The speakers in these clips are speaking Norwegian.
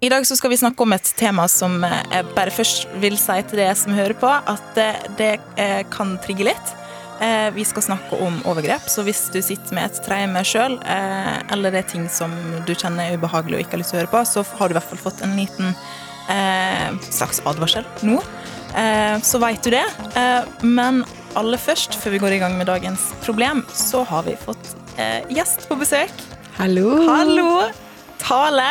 I dag så skal vi snakke om et tema som eh, jeg bare først vil si til dere som hører på, at det, det eh, kan trigge litt. Eh, Vi skal snakke om overgrep, så hvis du sitter med et traume sjøl, eller det er ting som du kjenner er ubehagelig og ikke har lyst til å høre på, så har du i hvert fall fått en liten eh, slags advarsel nå. Eh, Så veit du det. Eh, Men aller først, før vi går i gang med dagens problem, så har vi fått eh, gjest på besøk. Hallo. Hallo! Tale,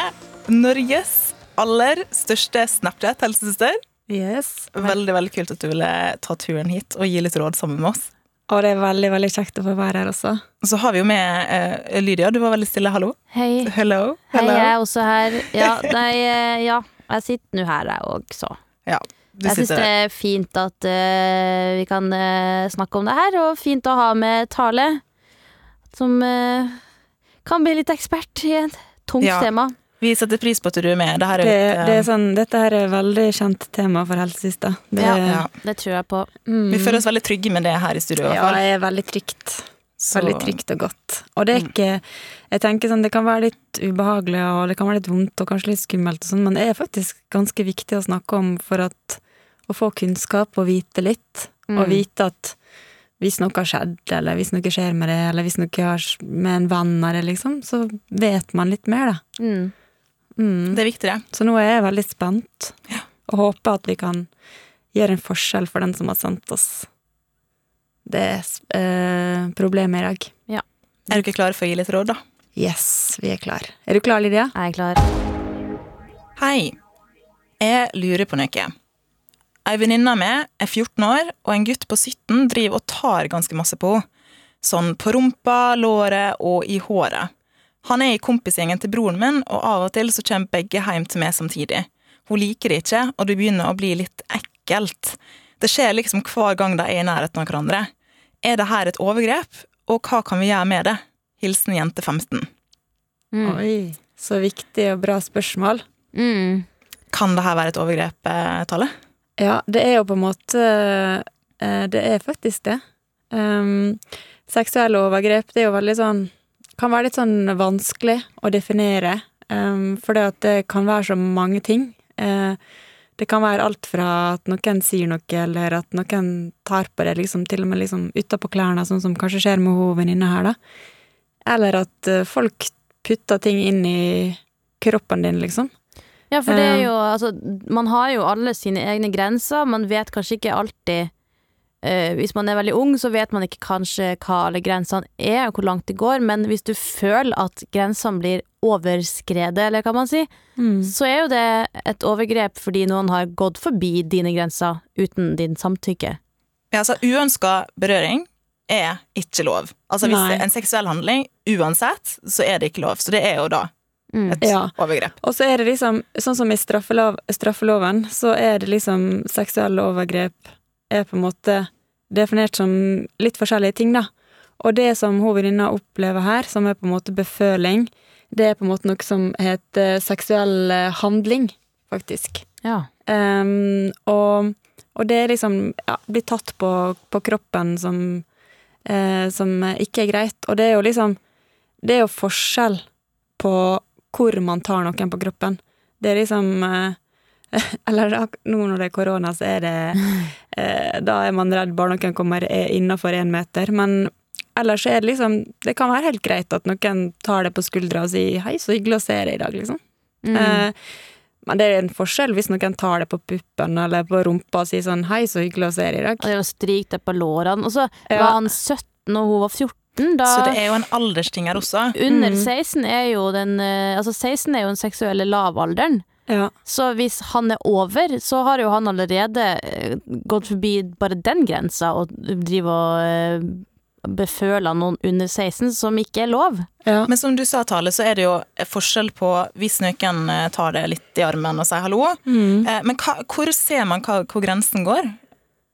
Norges aller største Snapchat-helsesøster. Yes. Veldig veldig kult at du ville ta turen hit og gi litt råd sammen med oss. Og det er veldig veldig kjekt å få være her også. Så har vi jo med uh, Lydia. Du var veldig stille. Hallo. Hei. Hello. Hei, jeg er også her. Ja, nei, eh, ja. Jeg sitter nå her, jeg også. Ja, du Jeg syns det er fint at uh, vi kan uh, snakke om det her, og fint å ha med Tale, som kan bli litt ekspert i et tungt Ja. tema. Vi setter pris på at du er med. Dette, er Det, et, det er sånn, dette her er veldig kjent tema for helsesista. Det, Ja. ja. Det tror jeg på. mm, Vi føler oss veldig trygge med det her i studio. Ja, det er veldig trygt. Så- Veldig trygt og godt. Og det er ikke Jeg tenker sånn, det kan være litt ubehagelig, og det kan være litt vondt og kanskje litt skummelt, og sånn, men det er faktisk ganske viktig å snakke om for at å få kunnskap og vite litt. Og Mm. vite at hvis noe har skjedd, eller hvis noe skjer med det, eller hvis noe har med en venn av det, liksom, så vet man litt mer, da. Mm. Mm. Det er viktig, det. Så nå er jeg veldig spent, Ja. og håper at vi kan gjøre en forskjell for den som har sendt oss det eh, problemet i dag. Er du ikke klare for å gi litt råd, da? Yes, vi er klar. Er du klar, Lydia? Jeg er klar. Hei. Jeg lurer på noe. Ei venninne av meg er 14 år, og en gutt på 17 driver og tar ganske masse på henne. Sånn på rumpa, låret og i håret. Han er i kompisgjengen til broren min, og av og til så kommer begge hjem til meg samtidig. Hun liker det ikke, og det begynner å bli litt ekkelt. Det skjer liksom hver gang de er i nærheten av hverandre. Er det her et overgrep, og hva kan vi gjøre med det? Hilsen jente 15. Mm. Oi, så viktig og bra spørsmål. Mm. Kan det her være et overgrep, eh, Tale? Ja, det er jo på en måte eh, Det er faktisk det. Um, seksuelle overgrep, det er jo veldig sånn Kan være litt sånn vanskelig å definere, um, for det det kan være så mange ting. Uh, det kan være alt fra at noen sier noe, eller at noen tar på det, liksom, til og med liksom utapå klærne, sånn som kanskje skjer med hun venninna her, da. Eller at uh, folk putter ting inn i kroppen din, liksom. Ja, for det er Eh. jo Altså, man har jo alle sine egne grenser. Man vet kanskje ikke alltid eh, Hvis man er veldig ung, så vet man ikke kanskje hva alle grensene er, og hvor langt det går, men hvis du føler at grensene blir overskredet, eller hva man sier, Mm. så er jo det et overgrep fordi noen har gått forbi dine grenser uten din samtykke. Ja, altså Uønska berøring er ikke lov. Altså Hvis Nei. det er en seksuell handling, uansett, så er det ikke lov. Så det er jo da Mm. et Ja. overgrep. Og så er det liksom, sånn som i straffelov, straffeloven, så er det liksom seksuelle overgrep er på en måte definert som litt forskjellige ting, da. Og det som hun venninna opplever her, som er på en måte beføling, det er på en måte noe som heter seksuell eh, handling, faktisk. Ja. Um, og, og det er liksom ja, blir tatt på, på kroppen som, eh, som ikke er greit. Og det er jo liksom Det er jo forskjell på hvor man tar noen på kroppen. Det er liksom eh, Eller nå når det er korona, så er det eh, Da er man redd bare noen kommer innafor én meter. Men ellers er det liksom Det kan være helt greit at noen tar det på skuldra og sier 'hei, så hyggelig å se deg i dag', liksom. Mm. Eh, men det er en forskjell hvis noen tar det på puppen eller på rumpa og sier sånn 'hei, så hyggelig å se deg i dag'. Og det å stryke det på lårene. Og så Ja. var han 17, og hun var 14. Da Så det er jo en aldersting her også. Under Mm. 16 er jo den eh, Altså 16 er jo den seksuelle lavalderen. Ja. Så hvis han er over, så har jo han allerede eh, gått forbi bare den grensa og driver og eh, beføler noen under 16, som ikke er lov. Ja. Men som du sa, Tale, så er det jo forskjell på hvis noen eh, tar det litt i armen og sier hallo. Mm. Eh, Men hva, hvor ser man hva, hvor grensen går?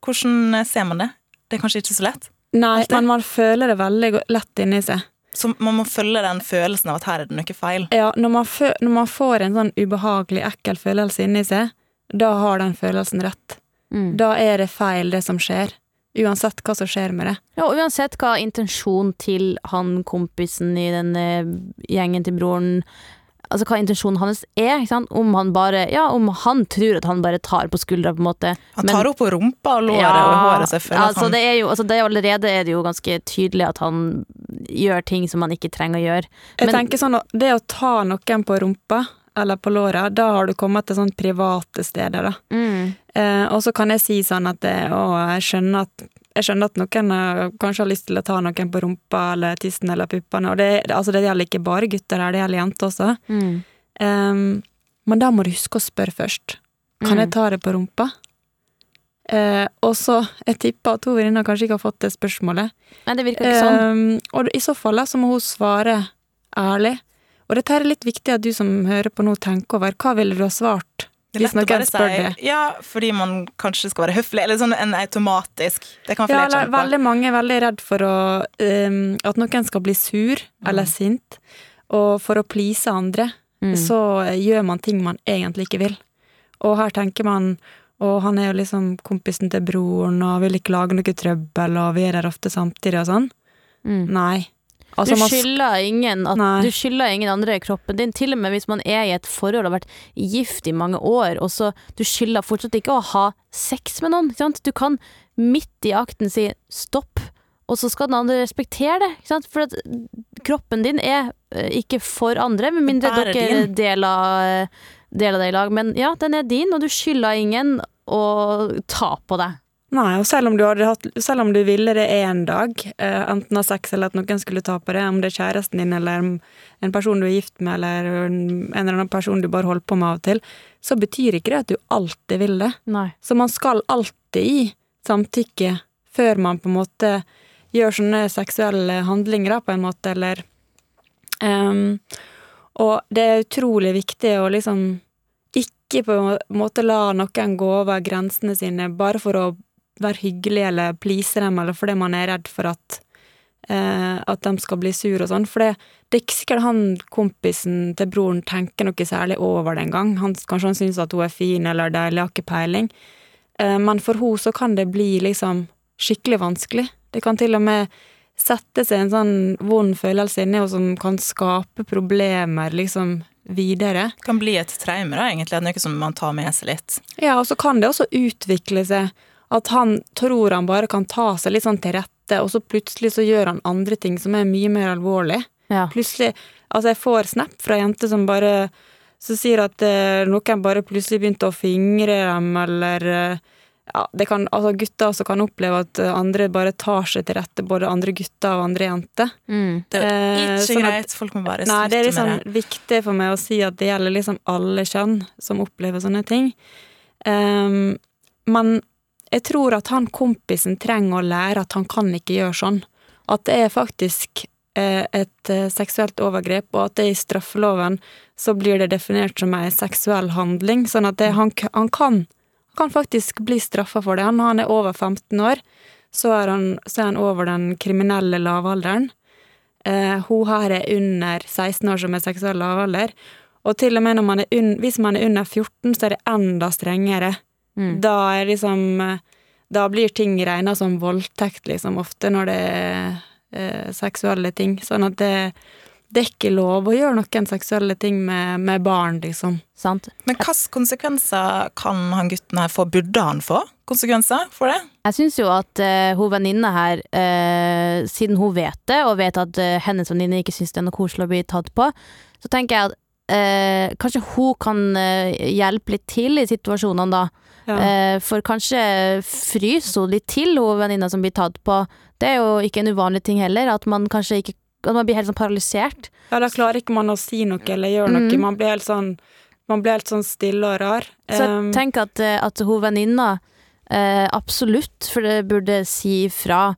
Hvordan ser man det? Det er kanskje ikke så lett. Nei, men man føler det veldig lett inni seg. Så man må følge den følelsen av at her er det noe feil. Ja, når man, fø når man får en sånn ubehagelig, ekkel følelse inni seg, da har den følelsen rett. Mm. Da er det feil, det som skjer. Uansett hva som skjer med det. Ja, og uansett hva intensjonen til han kompisen i den eh, gjengen til broren Altså hva intensjonen hans er, ikke sant? Om han bare Ja, om han tror at han bare tar på skuldra, på en måte. Han Men- tar opp på rumpa og låret og håret, selvfølgelig. altså, han det er jo, altså, det er allerede er det jo ganske tydelig at han gjør ting som han ikke trenger å gjøre. Jeg Men- tenker sånn, Det å ta noen på rumpa eller på låret, da har du kommet til sånn private steder. da. Mm. Eh, og så kan jeg si sånn at det, å, jeg skjønner at jeg skjønner at noen eh, kanskje har lyst til å ta noen på rumpa eller tissen eller puppene. og det, altså det gjelder ikke bare gutter her, det gjelder jenter også. Mm. Um, men da må du huske å spørre først. Kan Mm. jeg ta det på rumpa? Uh, og så, jeg tipper at hun venninna kanskje ikke har fått det spørsmålet. Nei, det virker ikke sånn. Um, og i så fall da, så må hun svare ærlig. Og dette er litt viktig at du som hører på nå tenker over. Hva ville du ha svart hvis noen spør si det? ja, fordi man kanskje skal være høflig, eller sånn en automatisk Det kan Ja, flere eller, kjenne på. veldig mange er veldig redd for å, um, at noen skal bli sur eller sint. Og for å please andre, Mm. så gjør man ting man egentlig ikke vil. Og her tenker man og han er jo liksom kompisen til broren og vil ikke lage noe trøbbel, og vi er der ofte samtidig og sånn. Mm. Nei. Du Altså, du skylder ingen ingen andre kroppen din. Til og med hvis man er i et forhold og har vært gift i mange år, og så du skylder fortsatt ikke å ha sex med noen. Du kan midt i akten si stopp, og så skal den andre respektere det. For kroppen din er eh, ikke for andre, med mindre dere deler, deler det i lag. Men ja, den er din, og du skylder ingen å ta på deg. Nei, og selv om du, hadde hatt, selv om du ville det én dag, eh, enten av sex eller at noen skulle ta på det, om det er kjæresten din eller en person du er gift med, eller en, eller annen person du bare holder på med av og til, så betyr ikke det at du alltid vil det. Nei. Så man skal alltid gi samtykke før man på en måte gjør sånne seksuelle handlinger, på en måte, eller um, Og det er utrolig viktig å liksom ikke på en måte la noen gå over grensene sine bare for å være hyggelig eller please dem, eller fordi man er redd for at eh, at de skal bli sur og sånn. For det, det er ikke sikkert han kompisen til broren tenker noe særlig over det engang. Kanskje han syns at hun er fin eller deilig, har ikke peiling. Eh, men for henne så kan det bli liksom skikkelig vanskelig. Det kan til og med sette seg en sånn vond følelse inni henne som kan skape problemer liksom videre. Det kan bli et traume, da, egentlig. Noe som man tar med seg litt. Ja, og så kan det også utvikle seg at han tror han bare kan ta seg litt sånn til rette, og så plutselig så gjør han andre ting som er mye mer alvorlig. Ja. Plutselig Altså, jeg får snap fra jenter som bare som sier at eh, noen bare plutselig begynte å fingre dem, eller eh, ja, det kan, altså Gutter også kan oppleve at eh, andre bare tar seg til rette, både andre gutter og andre jenter. Mm. Det er Eh, ikke sånn at- greit. Folk må bare Nei, det er slutte liksom det. viktig for meg å si at det gjelder liksom alle kjønn som opplever sånne ting. Um, men jeg tror at han kompisen trenger å lære at han kan ikke gjøre sånn. At det er faktisk eh, et eh, seksuelt overgrep, og at det i straffeloven så blir det definert som ei seksuell handling. Sånn at det, han, han kan han kan faktisk bli straffa for det. Når han er over 15 år, så er han, så er han over den kriminelle lavalderen. Eh, hun her er under 16 år som er seksuell lavalder. Og til og med man un, hvis man er under 14, så er det enda strengere. Mm. Da er liksom Da blir ting regna som voldtekt, liksom, ofte når det er eh, seksuelle ting. Sånn at det, det er ikke lov å gjøre noen seksuelle ting med, med barn, liksom. Sant? Men hvilke konsekvenser kan han gutten her få? Burde han få konsekvenser for det? Jeg syns jo at uh, hun venninna her, uh, siden hun vet det, og vet at uh, hennes venninne ikke syns det er noe koselig å bli tatt på, så tenker jeg at uh, kanskje hun kan hjelpe litt til i situasjonene da. Ja. Eh, for kanskje fryser hun litt til, hun venninna som blir tatt på. Det er jo ikke en uvanlig ting heller, at man kanskje ikke At man blir helt sånn paralysert. Ja, da klarer ikke man å si noe eller gjøre noe. Mm. Man blir helt sånn man blir helt sånn stille og rar. Så jeg tenker at, eh, at hun venninna eh, absolutt for det burde si fra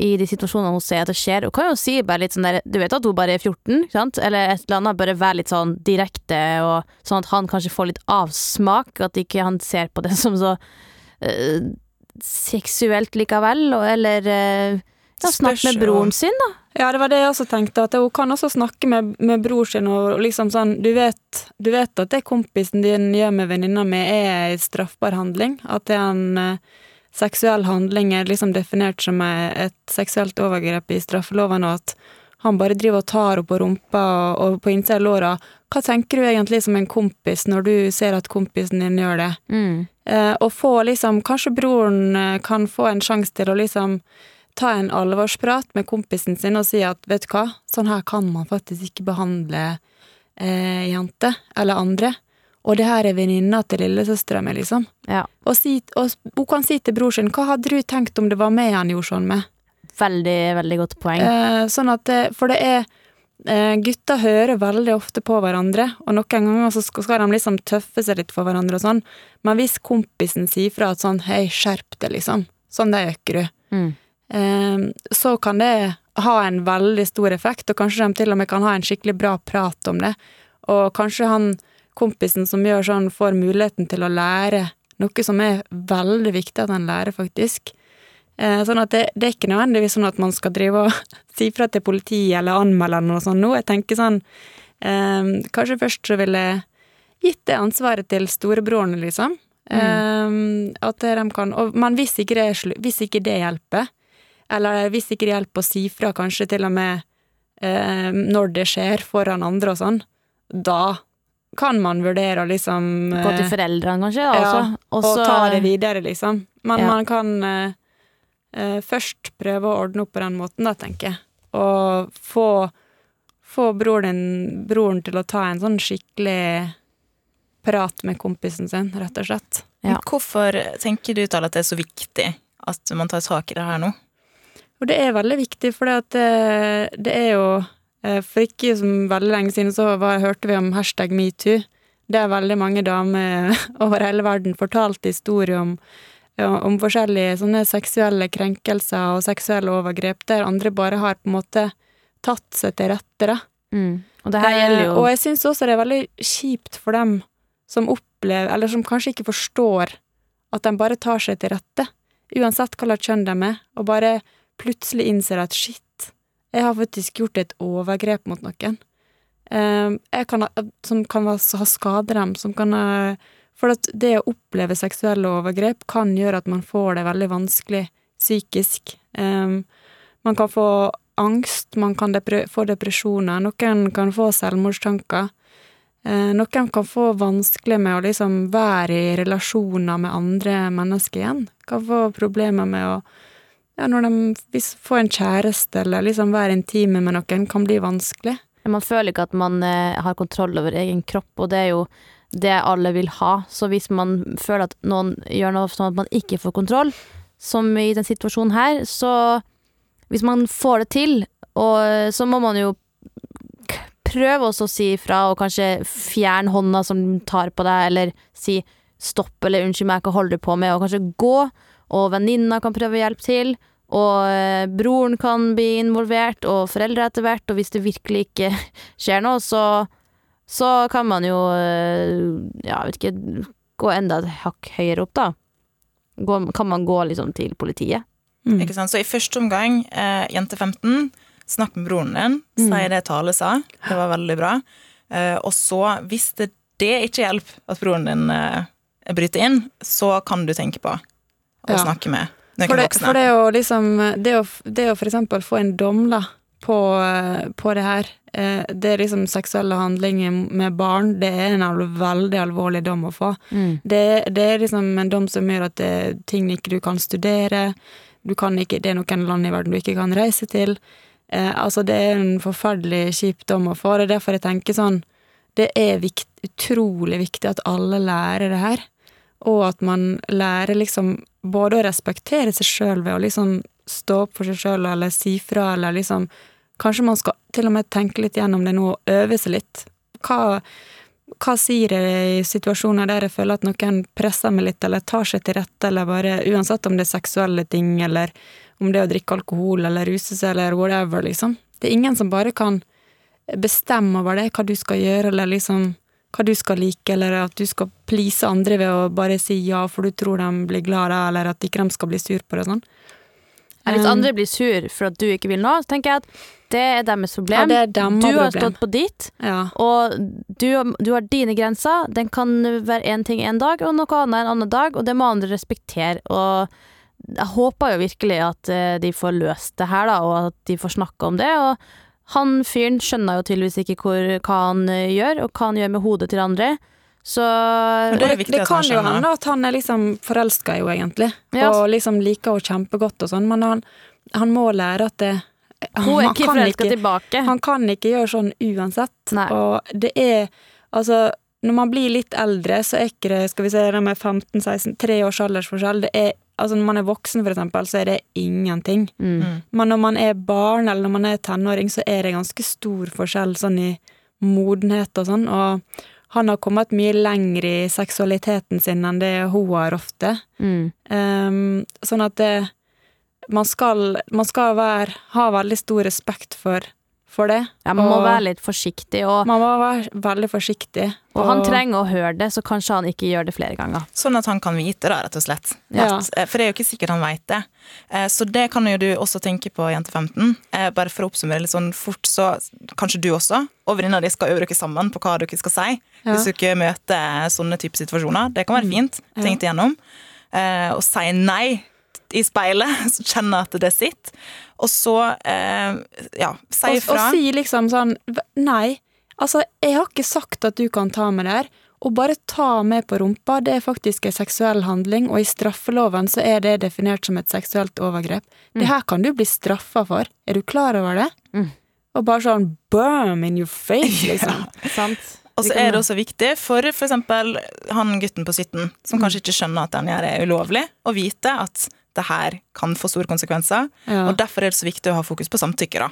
i de situasjonene hun ser at det skjer. Hun kan jo si bare litt sånn der Du vet at hun bare er 14, ikke sant? Eller et eller annet. Bare være litt sånn direkte, og sånn at han kanskje får litt avsmak. At ikke han ser på det som så eh, seksuelt likevel, og, eller uh, ja, snakke med broren sin, da. Ja, det var det jeg også tenkte, at hun kan også snakke med, med bror sin og liksom sånn du vet, du vet at det kompisen din gjør med venninna mi, er en straffbar handling? At det er en eh, seksuell handling er liksom definert som et seksuelt overgrep i straffeloven, og at han bare driver og tar henne på rumpa og, og på innsida av låra. Hva tenker du egentlig som en kompis når du ser at kompisen din gjør det? Mm. Eh, og få liksom Kanskje broren eh, kan få en sjanse til å liksom ta en alvorsprat med kompisen sin og si at vet du hva, sånn her kan man faktisk ikke behandle eh, jenter eller andre. Og det her er venninna til lillesøstera mi, liksom. Ja. Og, si, og hun kan si til bror sin hva hadde du tenkt om det var meg han gjorde sånn med? Veldig, veldig godt poeng. Eh, sånn at For det er eh, Gutter hører veldig ofte på hverandre, og noen ganger så skal skal de liksom tøffe seg litt for hverandre og sånn, men hvis kompisen sier fra at sånn hei, skjerp deg, liksom, sånn det øker du, Mm. eh, så kan det ha en veldig stor effekt, og kanskje de til og med kan ha en skikkelig bra prat om det, og kanskje han kompisen som gjør sånn, får muligheten til å lære noe som er veldig viktig at han lærer, faktisk. Eh, sånn at det, det er ikke nødvendigvis sånn at man skal drive og si fra til politiet eller anmelde noe sånt nå. Jeg tenker sånn eh, Kanskje først så ville jeg gitt det ansvaret til storebroren, liksom. Eh, at de kan og, Men hvis ikke, det, hvis ikke det hjelper, eller hvis ikke det hjelper å si fra, kanskje til og med eh, når det skjer foran andre og sånn, da kan man vurdere å liksom Gå til eh, foreldrene, kanskje. da, ja, også. og ta det videre, liksom. Men Ja. man kan uh, eh, først prøve å ordne opp på den måten, da, tenker jeg. Og få, få broren, din, broren til å ta en sånn skikkelig prat med kompisen sin, rett og slett. Ja. Men Hvorfor tenker du Tale, at det er så viktig at man tar tak i det her nå? Og det er veldig viktig, for det, det er jo For ikke veldig lenge siden så var, hørte vi om hashtag metoo. Der veldig mange damer over hele verden fortalte historier om, om forskjellige sånne seksuelle krenkelser og seksuelle overgrep, der andre bare har på en måte tatt seg til rette, da. Mm. Og det her gjelder jo Eh, Og jeg syns også det er veldig kjipt for dem som opplever, eller som kanskje ikke forstår, at de bare tar seg til rette, uansett hva slags kjønn de er, og bare plutselig innser at shit, jeg har faktisk gjort et overgrep mot noen. Eh, jeg kan som kan ha skadet dem, som kan ha For det å oppleve seksuelle overgrep kan gjøre at man får det veldig vanskelig psykisk. Eh, man kan få angst, man kan depre få depresjoner, noen kan få selvmordstanker. Eh, noen kan få vanskelig med å liksom være i relasjoner med andre mennesker igjen. Kan få problemer med å ja, når de får en kjæreste eller liksom være intime med noen, kan bli vanskelig. Man føler ikke at man eh, har kontroll over egen kropp, og det er jo det alle vil ha. Så hvis man føler at noen gjør noe sånn at man ikke får kontroll, som i den situasjonen her, så Hvis man får det til, og så må man jo prøve også å si ifra, og kanskje fjerne hånda som tar på deg, eller si stopp eller unnskyld meg, hva holder du på med, og kanskje gå, og venninna kan prøve å hjelpe til. Og eh, broren kan bli involvert, og foreldre etter hvert, og hvis det virkelig ikke skjer noe, så, så kan man jo eh, Ja, vet ikke Gå enda et hakk høyere opp, da. Gå, kan man gå liksom til politiet? Mm. Ikke sant? Så i første omgang, eh, jente 15, snakk med broren din. Si det Tale sa. Det var veldig bra. Eh, og så, hvis det, det ikke hjelper at broren din eh, bryter inn, så kan du tenke på å Ja. snakke med noen For det, voksne. for det å liksom Det å, det å for eksempel få en dom da på, på det her eh, Det er liksom seksuelle handlinger med barn. Det er en al veldig alvorlig dom å få. Det, det er liksom en dom som gjør at det er ting ikke du kan studere. Du kan ikke, det er noen land i verden du ikke kan reise til. Eh, altså, det er en forferdelig kjip dom å få. Det er derfor jeg tenker sånn Det er vikt, utrolig viktig at alle lærer det her. Og at man lærer liksom både å respektere seg sjøl ved å liksom stå opp for seg sjøl eller si fra, eller liksom Kanskje man skal til og med tenke litt gjennom det nå og øve seg litt. Hva, hva sier jeg i situasjoner der jeg føler at noen presser meg litt, eller tar seg til rette, eller bare Uansett om det er seksuelle ting, eller om det er å drikke alkohol eller ruse seg eller whatever, liksom. Det er ingen som bare kan bestemme over det, hva du skal gjøre, eller liksom hva du skal like, eller at du skal please andre ved å bare si ja, for du tror de blir glade, eller at ikke de skal bli sur på det og sånn. Ja, Hvis Um, andre blir sur for at du ikke vil nå, så tenker jeg at det er deres Ja, problem. det er deres du har problem. stått på ditt, Ja. og du, du har dine grenser. Den kan være én ting en dag, og noe annet en annen dag, og det må andre respektere. Og jeg håper jo virkelig at eh, de får løst det her, da, og at de får snakke om det. Og han fyren skjønner jo tydeligvis ikke hvor, hva han eh, gjør, og hva han gjør med hodet til andre. Så Men det er det, det kan jo hende at han er liksom forelska jo, egentlig, Ja. og liksom liker henne kjempegodt og sånn, men han, han må lære at det hun er ikke kan forelska tilbake. Han kan ikke gjøre sånn uansett. Nei. Og det er Altså, når man blir litt eldre, så er ikke det Skal vi se, det med 15-16 Tre års aldersforskjell. Det er Altså, når man er voksen, for eksempel, så er det ingenting. Mm. Mm. Men når man er barn, eller når man er tenåring, så er det ganske stor forskjell sånn i modenhet og sånn. Og han har kommet mye lenger i seksualiteten sin enn det hun har ofte. Mm. Um, sånn at det Man skal, man skal være, ha veldig stor respekt for, for det. Ja, man må Og- være litt forsiktig, og, Man må være veldig forsiktig. og han trenger å høre det, så kanskje han ikke gjør det flere ganger. Sånn at han kan vite det, rett og slett. Ja. At, eh, for det er jo ikke sikkert han veit det. Eh, Så det kan jo du også tenke på, jente 15. Eh, Bare for å oppsummere litt sånn fort, så kanskje du også og venninna di skal øve dere sammen på hva dere skal si. Ja. Hvis dere møter sånne type situasjoner. Det kan være fint. Ja. Tenk det gjennom. Eh, Og si nei i speilet, så kjenner at det sitter. Og så, eh, ja, si og, ifra. og si liksom sånn Nei, altså, jeg har ikke sagt at du kan ta meg der. Å bare ta meg på rumpa, det er faktisk en seksuell handling, og i straffeloven så er det definert som et seksuelt overgrep. Det her kan du bli straffa for. Er du klar over det? Mm. Og bare sånn boom in your face, liksom. Sant? Og så er det også viktig for f.eks. han gutten på 17, som Mm. kanskje ikke skjønner at den gjør er ulovlig, å vite at det her kan få store konsekvenser. Ja. Og derfor er det så viktig å ha fokus på samtykke, da.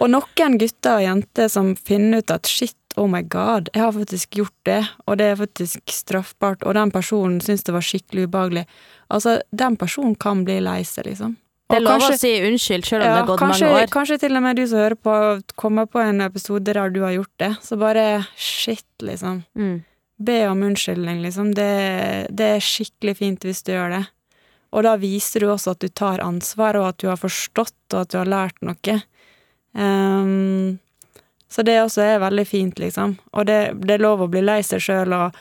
Og noen gutter og jenter som finner ut at shit, oh my god, jeg har faktisk gjort det, og det er faktisk straffbart, og den personen syns det var skikkelig ubehagelig. Altså, den personen kan bli lei seg, liksom. Det er lov kanskje- å si unnskyld, selv om ja, det har gått kanskje, mange år. Kanskje til og med du som hører på, kommer på en episode der du har gjort det, så bare shit, liksom. Mm. Be om unnskyldning, liksom. Det, det er skikkelig fint hvis du gjør det. Og da viser du også at du tar ansvar, og at du har forstått, og at du har lært noe. Um, så det også er veldig fint, liksom. Og det, det er lov å bli lei seg sjøl, og,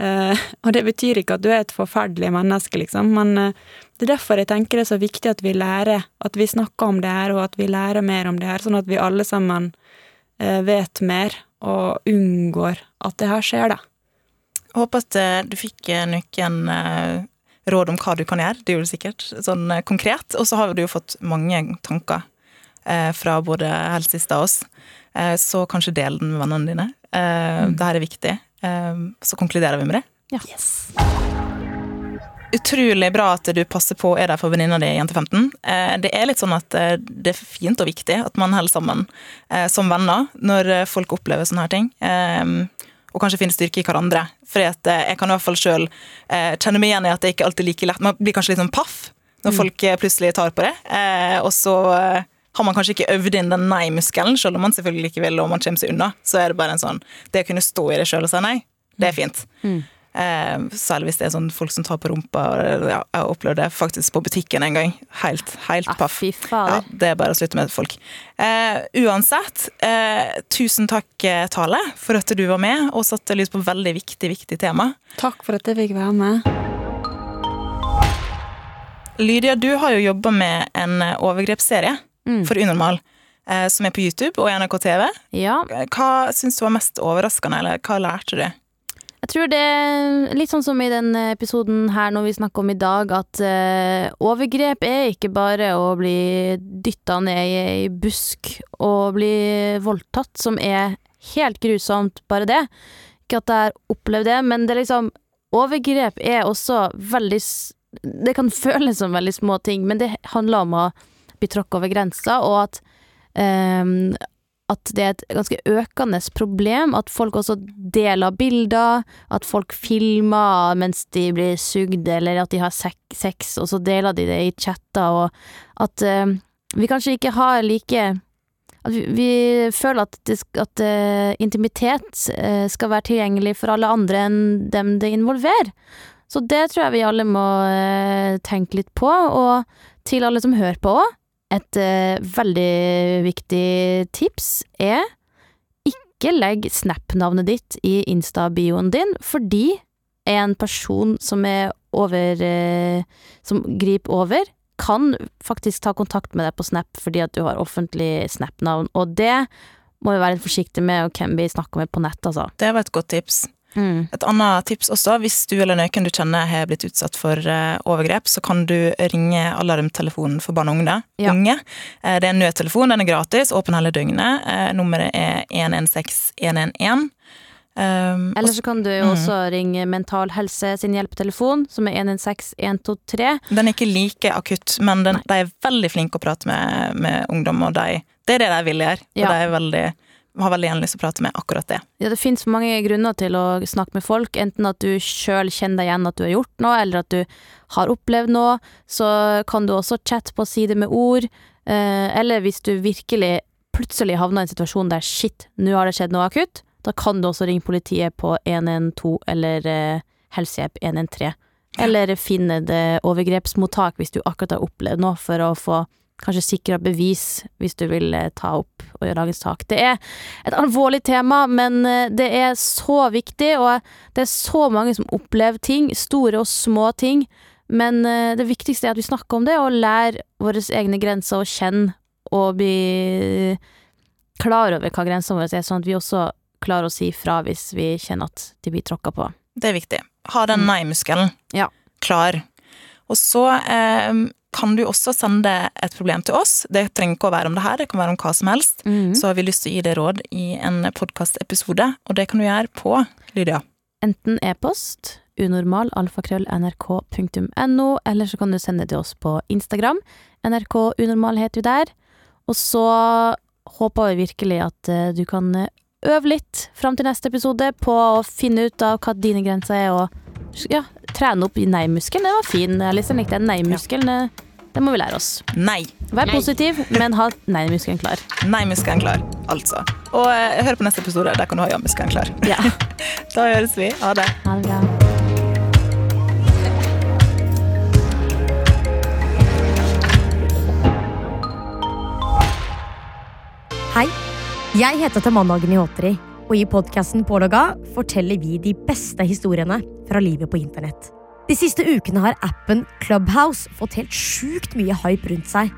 uh, og det betyr ikke at du er et forferdelig menneske, liksom, men uh, det er derfor jeg tenker det er så viktig at vi lærer, at vi snakker om det her, og at vi lærer mer om det her, sånn at vi alle sammen uh, vet mer, og unngår at det her skjer, da. Jeg håper at du fikk noen råd om hva du kan gjøre. Det gjorde du sikkert, sånn eh, konkret. Og så har du jo fått mange tanker eh, fra både helsesista og oss. Eh, så kanskje del den med vennene dine. Eh, Det her er viktig. Eh, så konkluderer vi med det. Ja. Utrolig bra at du passer på er der for venninna di, jente 15. Eh, Det er litt sånn at det er fint og viktig at man holder sammen eh, som venner når folk opplever sånne her ting. Eh, Og kanskje finne styrke i hverandre. For jeg kan i hvert fall sjøl kjenne meg igjen i at det ikke alltid er like lett. Man blir kanskje litt sånn paff når folk eh, plutselig tar på det. Eh, Og så eh, har man kanskje ikke øvd inn den nei-muskelen, selv om man selvfølgelig ikke vil og man kommer seg unna. Så er det bare en sånn Det å kunne stå i det sjøl og si nei, det er fint. Mm. Eh, særlig hvis det er sånn folk som tar på rumpa. Ja, jeg har opplevd det faktisk på butikken en gang. Helt, helt Ah, paff. Ja, det er bare å slutte med folk. Eh, uansett, eh, tusen takk, eh, Tale, for at du var med og satte lys på veldig viktig, viktig tema. Takk for at jeg fikk være med. Lydia, du har jo jobba med en overgrepsserie Mm. for Unormal, eh, som er på YouTube og NRK TV. Ja, Hva syns du var mest overraskende, eller hva lærte du? Jeg tror det er litt sånn som i den episoden her når vi snakker om i dag, at uh, overgrep er ikke bare å bli dytta ned i ei busk og bli voldtatt, som er helt grusomt, bare det. Ikke at jeg har opplevd det, men det er liksom Overgrep er også veldig Det kan føles som veldig små ting, men det handler om å bli tråkka over grensa, og at ehm, at det er et ganske økende problem at folk også deler bilder, at folk filmer mens de blir sugd, eller at de har sex, og så deler de det i chatter, og at uh, vi kanskje ikke har like at vi, vi føler at, det, at uh, intimitet uh, skal være tilgjengelig for alle andre enn dem det involverer. Så det tror jeg vi alle må tenke litt på, og til alle som hører på òg, et eh, veldig viktig tips er ikke legg Snap-navnet ditt i Insta-bioen din, fordi en person som er over eh, Som griper over, kan faktisk ta kontakt med deg på Snap fordi at du har offentlig Snap-navn, og det må vi være litt forsiktige med og hvem vi snakker med på nett, altså. Det var et godt tips. Et annet tips også, hvis du eller noen du kjenner har blitt utsatt for eh, overgrep, så kan du ringe alarmtelefonen for barn og unge. Ja. unge. Eh, det er en nødtelefon, den er gratis, åpen hele døgnet. Eh, nummeret er 116 111. Um, Eller så kan du jo Mm. også ringe Mental Helse sin hjelpetelefon, som er 116 123. Den er ikke like akutt, men den, de er veldig flinke å prate med, med ungdom, og de, det er det de vil gjøre. Og Ja. de er veldig, har veldig gjerne lyst til å prate med akkurat det. Ja, det finnes mange grunner til å snakke med folk, enten at du sjøl kjenner deg igjen at du har gjort noe, eller at du har opplevd noe, så kan du også chatte på side med ord, eh, eller hvis du virkelig plutselig havner i en situasjon der shit, nå har det skjedd noe akutt, da kan du også ringe politiet på 112 eller eh, helsehjelp 113. Eller finne det overgrepsmottak hvis du akkurat har opplevd noe, for å få kanskje sikra bevis hvis du vil eh, ta opp og gjøre dagens sak. Det er et alvorlig tema, men eh, det er så viktig, og det er så mange som opplever ting, store og små ting. Men eh, det viktigste er at vi snakker om det, og lærer våre egne grenser å kjenne og bli klar over hva grensene våre er, sånn at vi også klarer å si fra hvis vi kjenner at de blir tråkka på. Det er viktig. Ha den Mm. nei-muskelen Ja. klar. Og så eh, kan du også sende et problem til oss. Det trenger ikke å være om det her, det kan være om hva som helst. Så har vi lyst til å gi deg råd i en podkastepisode, og det kan du gjøre på Lydia. Enten e-post, unormal, alfakrøll, nrk.no, eller så kan du sende det til oss på Instagram. NRK Unormal heter vi der. Og så håper vi virkelig at eh, du kan øve litt fram til neste episode på å finne ut av hva dine grenser er, og ja, trene opp nei-muskelen. Den var fin. Alice, jeg likte den nei-muskelen. Ja. Det må vi lære oss. Nei. Vær Nei. positiv, men ha nei-muskelen klar. Nei-muskelen klar, altså. Og eh, hør på neste episode, der kan du ha ja-muskelen klar. Ja. Da høres vi. Ha det. Ha det bra. Hei, jeg heter Tamanna Agnihotri, og i podkasten Pålogga forteller vi de beste historiene fra livet på internett. De siste ukene har appen Clubhouse fått helt sjukt mye hype rundt seg.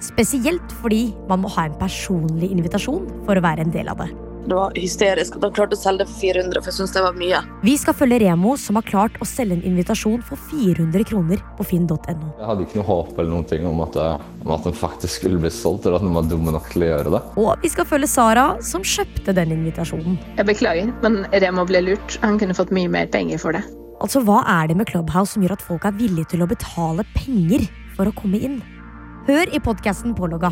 Spesielt fordi man må ha en personlig invitasjon for å være en del av det. Det var hysterisk at han klarte å selge det for 400, for jeg synes det var mye. Vi skal følge Remo, som har klart å selge en invitasjon for 400 kroner på finn.no. Jeg hadde ikke noe håp eller noen ting om at, jeg- om at den faktisk skulle bli solgt, eller at den var dumme nok til å gjøre det. Og vi skal følge Sara, som kjøpte den invitasjonen. Jeg beklager, men Remo ble lurt. Han kunne fått mye mer penger for det. Altså, Hva er det med Clubhouse som gjør at folk er villige til å betale penger for å komme inn? Hør i podkasten Pålogga